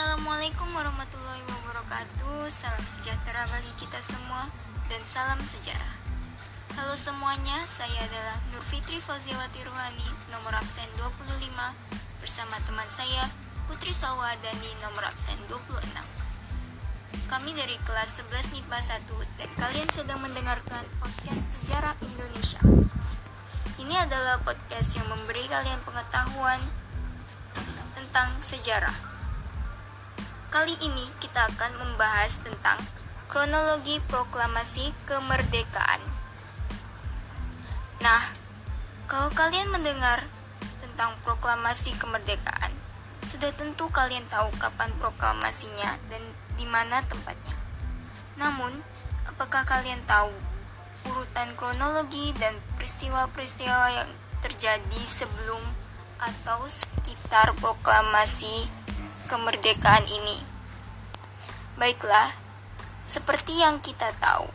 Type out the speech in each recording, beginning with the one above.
Assalamualaikum warahmatullahi wabarakatuh. Salam sejahtera bagi kita semua Dan salam sejarah. Halo semuanya, saya adalah Nur Fitri Fauziawati Ruhani Nomor absen 25 Bersama teman saya Putri Sawadani Nomor absen 26 Kami dari kelas 11 MIPA 1 Dan kalian sedang mendengarkan podcast Sejarah Indonesia. Ini adalah podcast yang memberi kalian pengetahuan tentang sejarah Kali ini kita akan membahas tentang kronologi proklamasi kemerdekaan. Nah, kalau kalian mendengar tentang proklamasi kemerdekaan, sudah tentu kalian tahu kapan proklamasinya dan di mana tempatnya. Namun, apakah kalian tahu urutan kronologi dan peristiwa-peristiwa yang terjadi sebelum atau sekitar proklamasi kemerdekaan ini. Baiklah, seperti yang kita tahu,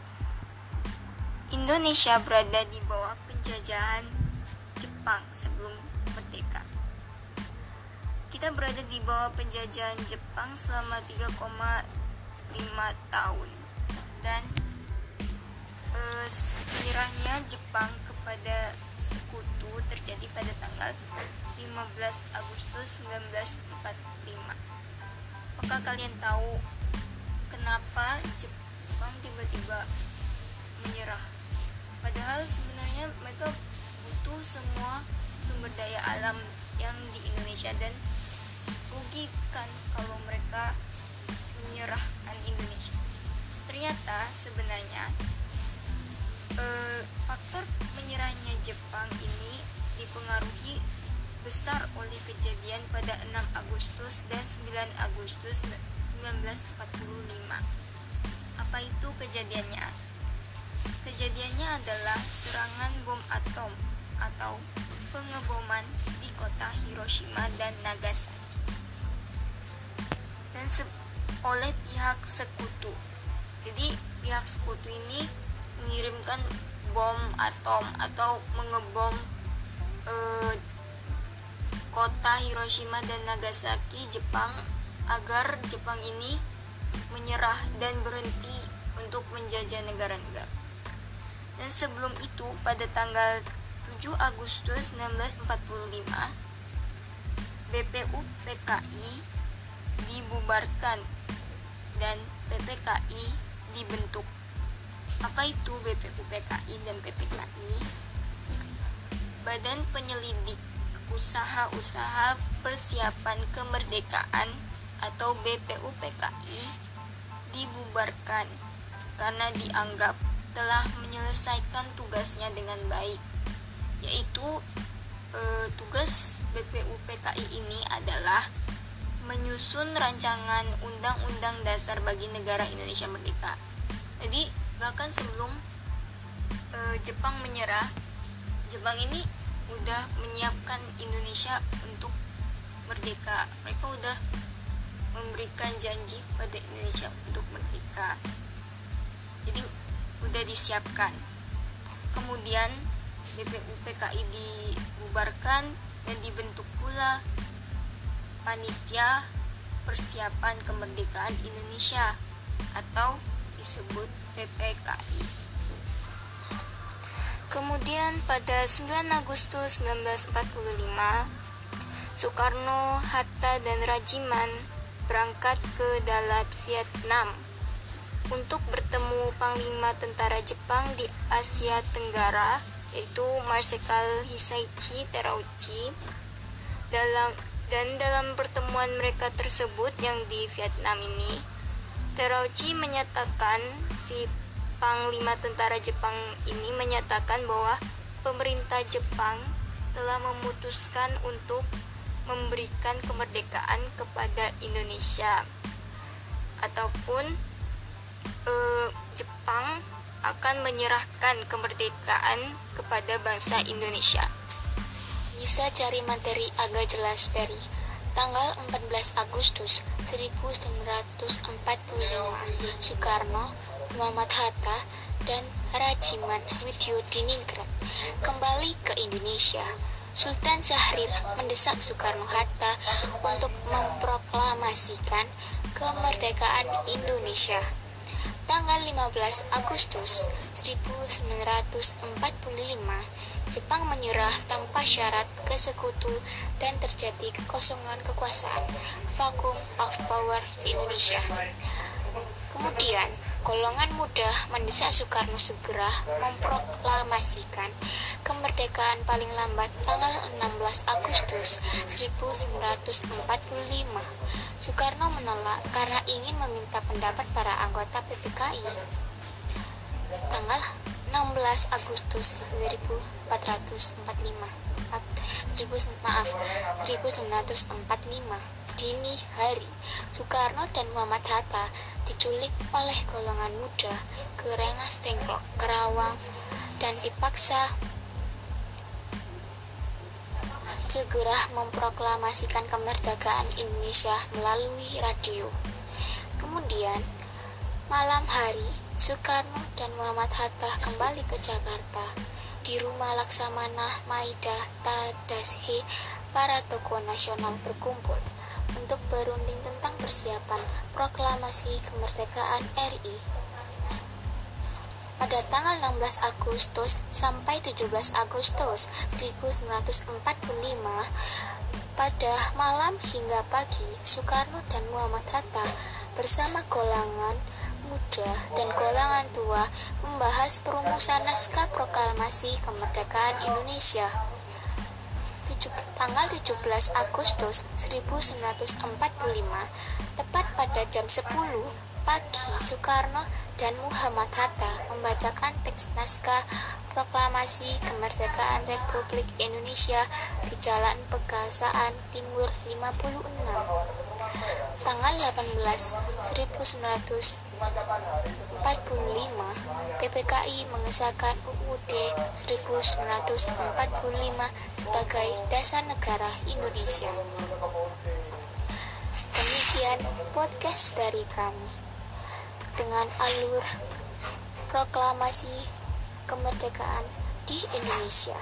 Indonesia berada di bawah penjajahan Jepang sebelum merdeka. Kita berada di bawah penjajahan Jepang selama 3,5 tahun dan terjadi pada tanggal 15 Agustus 1945. Apakah kalian tahu kenapa Jepang tiba-tiba menyerah? Padahal sebenarnya mereka butuh semua sumber daya alam yang di Indonesia dan rugikan kalau mereka menyerahkan Indonesia. Ternyata sebenarnya eh, faktor menyerahnya Jepang ini dipengaruhi besar oleh kejadian pada 6 Agustus dan 9 Agustus 1945. Apa itu kejadiannya? Kejadiannya adalah serangan bom atom atau pengeboman di kota Hiroshima dan Nagasaki. Dan oleh pihak sekutu. Jadi pihak sekutu ini mengirimkan bom atom atau mengebom eh, kota Hiroshima dan Nagasaki, Jepang, agar Jepang ini menyerah dan berhenti untuk menjajah negara-negara. Dan sebelum itu, pada tanggal 7 Agustus 1945, BPU PKI dibubarkan dan PPKI dibentuk. Apa itu BPU PKI dan PPKI? Badan Penyelidik Usaha-usaha Persiapan Kemerdekaan atau BPUPKI dibubarkan karena dianggap telah menyelesaikan tugasnya dengan baik yaitu e, tugas BPUPKI ini adalah menyusun rancangan undang-undang dasar bagi negara Indonesia merdeka. Jadi bahkan sebelum e, Jepang menyerah, Jepang ini udah menyiapkan Indonesia untuk merdeka. Mereka udah memberikan janji kepada Indonesia untuk merdeka. Jadi udah disiapkan. Kemudian BPUPKI dibubarkan dan dibentuk pula panitia persiapan kemerdekaan Indonesia atau disebut PPKI Kemudian pada 9 Agustus 1945, Soekarno, Hatta, dan Rajiman berangkat ke Dalat, Vietnam untuk bertemu Panglima Tentara Jepang di Asia Tenggara yaitu Marsikal Hisaichi Terauchi. Dalam dan dalam pertemuan mereka tersebut yang di Vietnam ini Terauchi menyatakan si Panglima Tentara Jepang ini menyatakan bahwa pemerintah Jepang telah memutuskan untuk memberikan kemerdekaan kepada Indonesia ataupun eh, Jepang akan menyerahkan kemerdekaan kepada bangsa Indonesia. Bisa cari materi agak jelas dari tanggal 14 Agustus 1945 Soekarno Muhammad Hatta, dan Rajiman Widyodiningrat kembali ke Indonesia. Sultan Syahrir mendesak Soekarno-Hatta untuk memproklamasikan kemerdekaan Indonesia. Tanggal 15 Agustus 1945, Jepang menyerah tanpa syarat ke sekutu dan terjadi kekosongan kekuasaan, Indonesia. Kemudian, golongan muda mendesak Soekarno segera memproklamasikan kemerdekaan paling lambat tanggal 16 Agustus 1945. Soekarno menolak karena ingin meminta pendapat para anggota PPKI. Tanggal 16 Agustus 1445 maaf 1945 dini hari Soekarno dan Muhammad Hatta diculik oleh golongan muda ke Rengas Dengklok, Kerawang dan dipaksa segera memproklamasikan kemerdekaan Indonesia melalui radio. Kemudian, malam hari, Soekarno dan Muhammad Hatta kembali ke Jakarta. Di rumah Laksamana Maida Tadashe, para tokoh nasional berkumpul untuk berunding tentang persiapan proklamasi kemerdekaan RI. Pada tanggal 16 Agustus sampai 17 Agustus 1945, pada malam hingga pagi, Soekarno dan Muhammad Hatta bersama golongan muda dan golongan tua membahas perumusan naskah proklamasi kemerdekaan Indonesia tanggal 17 Agustus 1945, tepat pada jam 10 pagi, Soekarno dan Muhammad Hatta membacakan teks naskah proklamasi kemerdekaan Republik Indonesia di Jalan Pegasaan Timur 56 tanggal 18 1945 PPKI mengesahkan UUD 1945 sebagai dasar negara Indonesia. Demikian podcast dari kami dengan alur proklamasi kemerdekaan di Indonesia.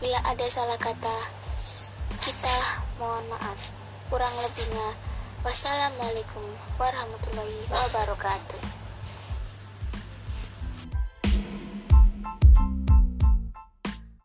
Bila ada salah kata, kita mohon maaf. Kurang lebihnya, wassalamualaikum warahmatullahi wabarakatuh.